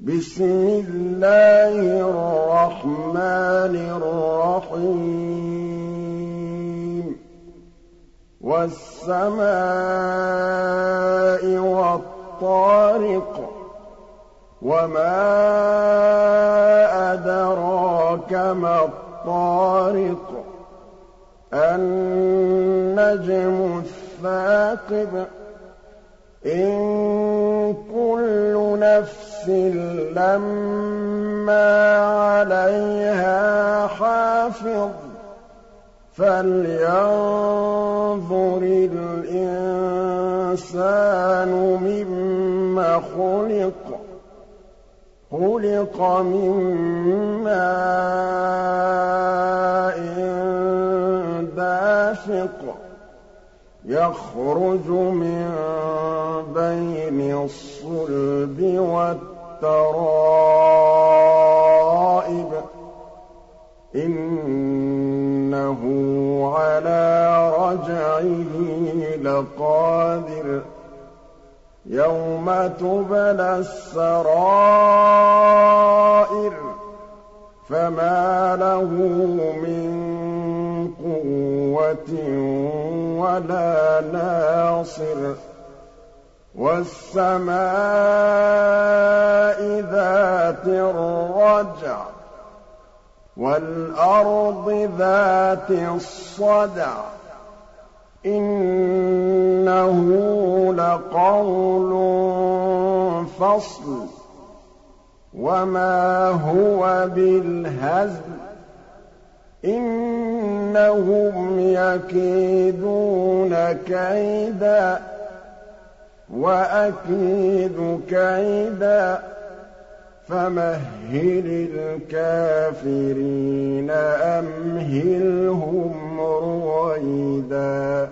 بِسْمِ اللَّهِ الرَّحْمَٰنِ الرَّحِيمِ. وَالسَّمَاءِ وَالطَّارِقِ وَمَا أَدْرَاكَ مَا الطَّارِقُ. النَّجْمُ الثَّاقِبُ. إِن كُلُّ نَفْسٍ لَّمَّا عَلَيْهَا حَافِظٌ فَلْيَنظُرِ الْإِنسَانُ مِمَّ خُلِقَ خُلِقَ مِن مَّاءٍ دَافِقٍ يَخْرُجُ مِن بَيْنِ الصُّلْبِ وَالتَّرَائِبِ ۖ إِنَّهُ عَلَىٰ رَجْعِهِ لَقَادِرٌ. يَوْمَ تُبْلَى السَّرَائِرُ فَمَا لَهُ مِن قُوَّةٍ وَلَا نَاصِرٍ. وَالسَّمَاءِ ذَاتِ الرَّجْعِ وَالْأَرْضِ ذَاتِ الصَّدْعِ إِنَّهُ لَقَوْلٌ فَصْلٌ وَمَا هُوَ بِالْهَزْلِ إِنَّهُمْ يَكِيدُونَ كَيْدًا وَأَكِيدُ كَيْدًا فَمَهِّلِ الْكَافِرِينَ أَمْهِلْهُمْ رُوَيْدًا